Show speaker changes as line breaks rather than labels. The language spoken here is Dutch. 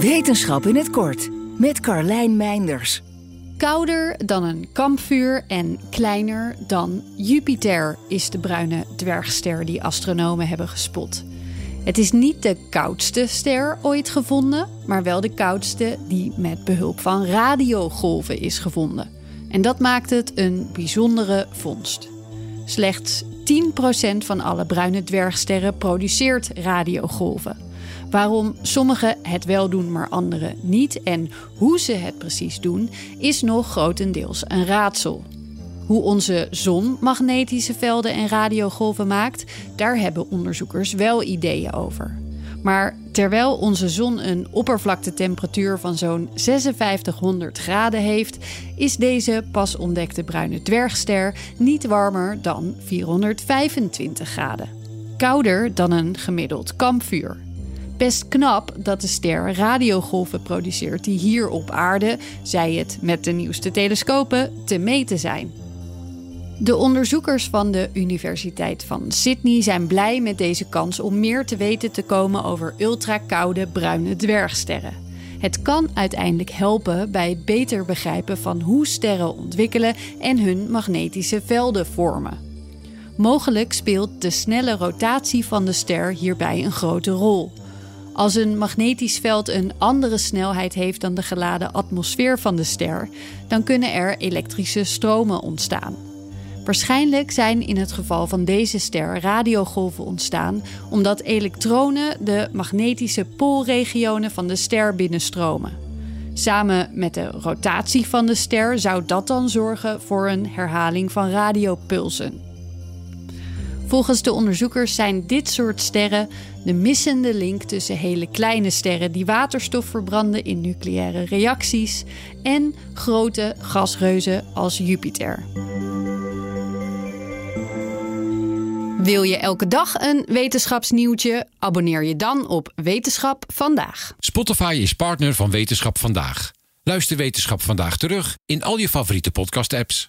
Wetenschap in het kort met Carlijn Meinders.
Kouder dan een kampvuur en kleiner dan Jupiter is de bruine dwergster die astronomen hebben gespot. Het is niet de koudste ster ooit gevonden, maar wel de koudste die met behulp van radiogolven is gevonden. En dat maakt het een bijzondere vondst. Slechts 10% van alle bruine dwergsterren produceert radiogolven. Waarom sommigen het wel doen, maar anderen niet en hoe ze het precies doen, is nog grotendeels een raadsel. Hoe onze zon magnetische velden en radiogolven maakt, daar hebben onderzoekers wel ideeën over. Maar terwijl onze zon een oppervlaktetemperatuur van zo'n 5600 graden heeft, is deze pas ontdekte bruine dwergster niet warmer dan 425 graden. Kouder dan een gemiddeld kampvuur. Best knap dat de ster radiogolven produceert die hier op aarde, zij het met de nieuwste telescopen, te meten zijn. De onderzoekers van de Universiteit van Sydney zijn blij met deze kans om meer te weten te komen over ultrakoude bruine dwergsterren. Het kan uiteindelijk helpen bij beter begrijpen van hoe sterren ontwikkelen en hun magnetische velden vormen. Mogelijk speelt de snelle rotatie van de ster hierbij een grote rol. Als een magnetisch veld een andere snelheid heeft dan de geladen atmosfeer van de ster, dan kunnen er elektrische stromen ontstaan. Waarschijnlijk zijn in het geval van deze ster radiogolven ontstaan omdat elektronen de magnetische poolregionen van de ster binnenstromen. Samen met de rotatie van de ster zou dat dan zorgen voor een herhaling van radiopulsen. Volgens de onderzoekers zijn dit soort sterren de missende link tussen hele kleine sterren die waterstof verbranden in nucleaire reacties en grote gasreuzen als Jupiter. Wil je elke dag een wetenschapsnieuwtje? Abonneer je dan op Wetenschap vandaag.
Spotify is partner van Wetenschap vandaag. Luister Wetenschap vandaag terug in al je favoriete podcast-apps.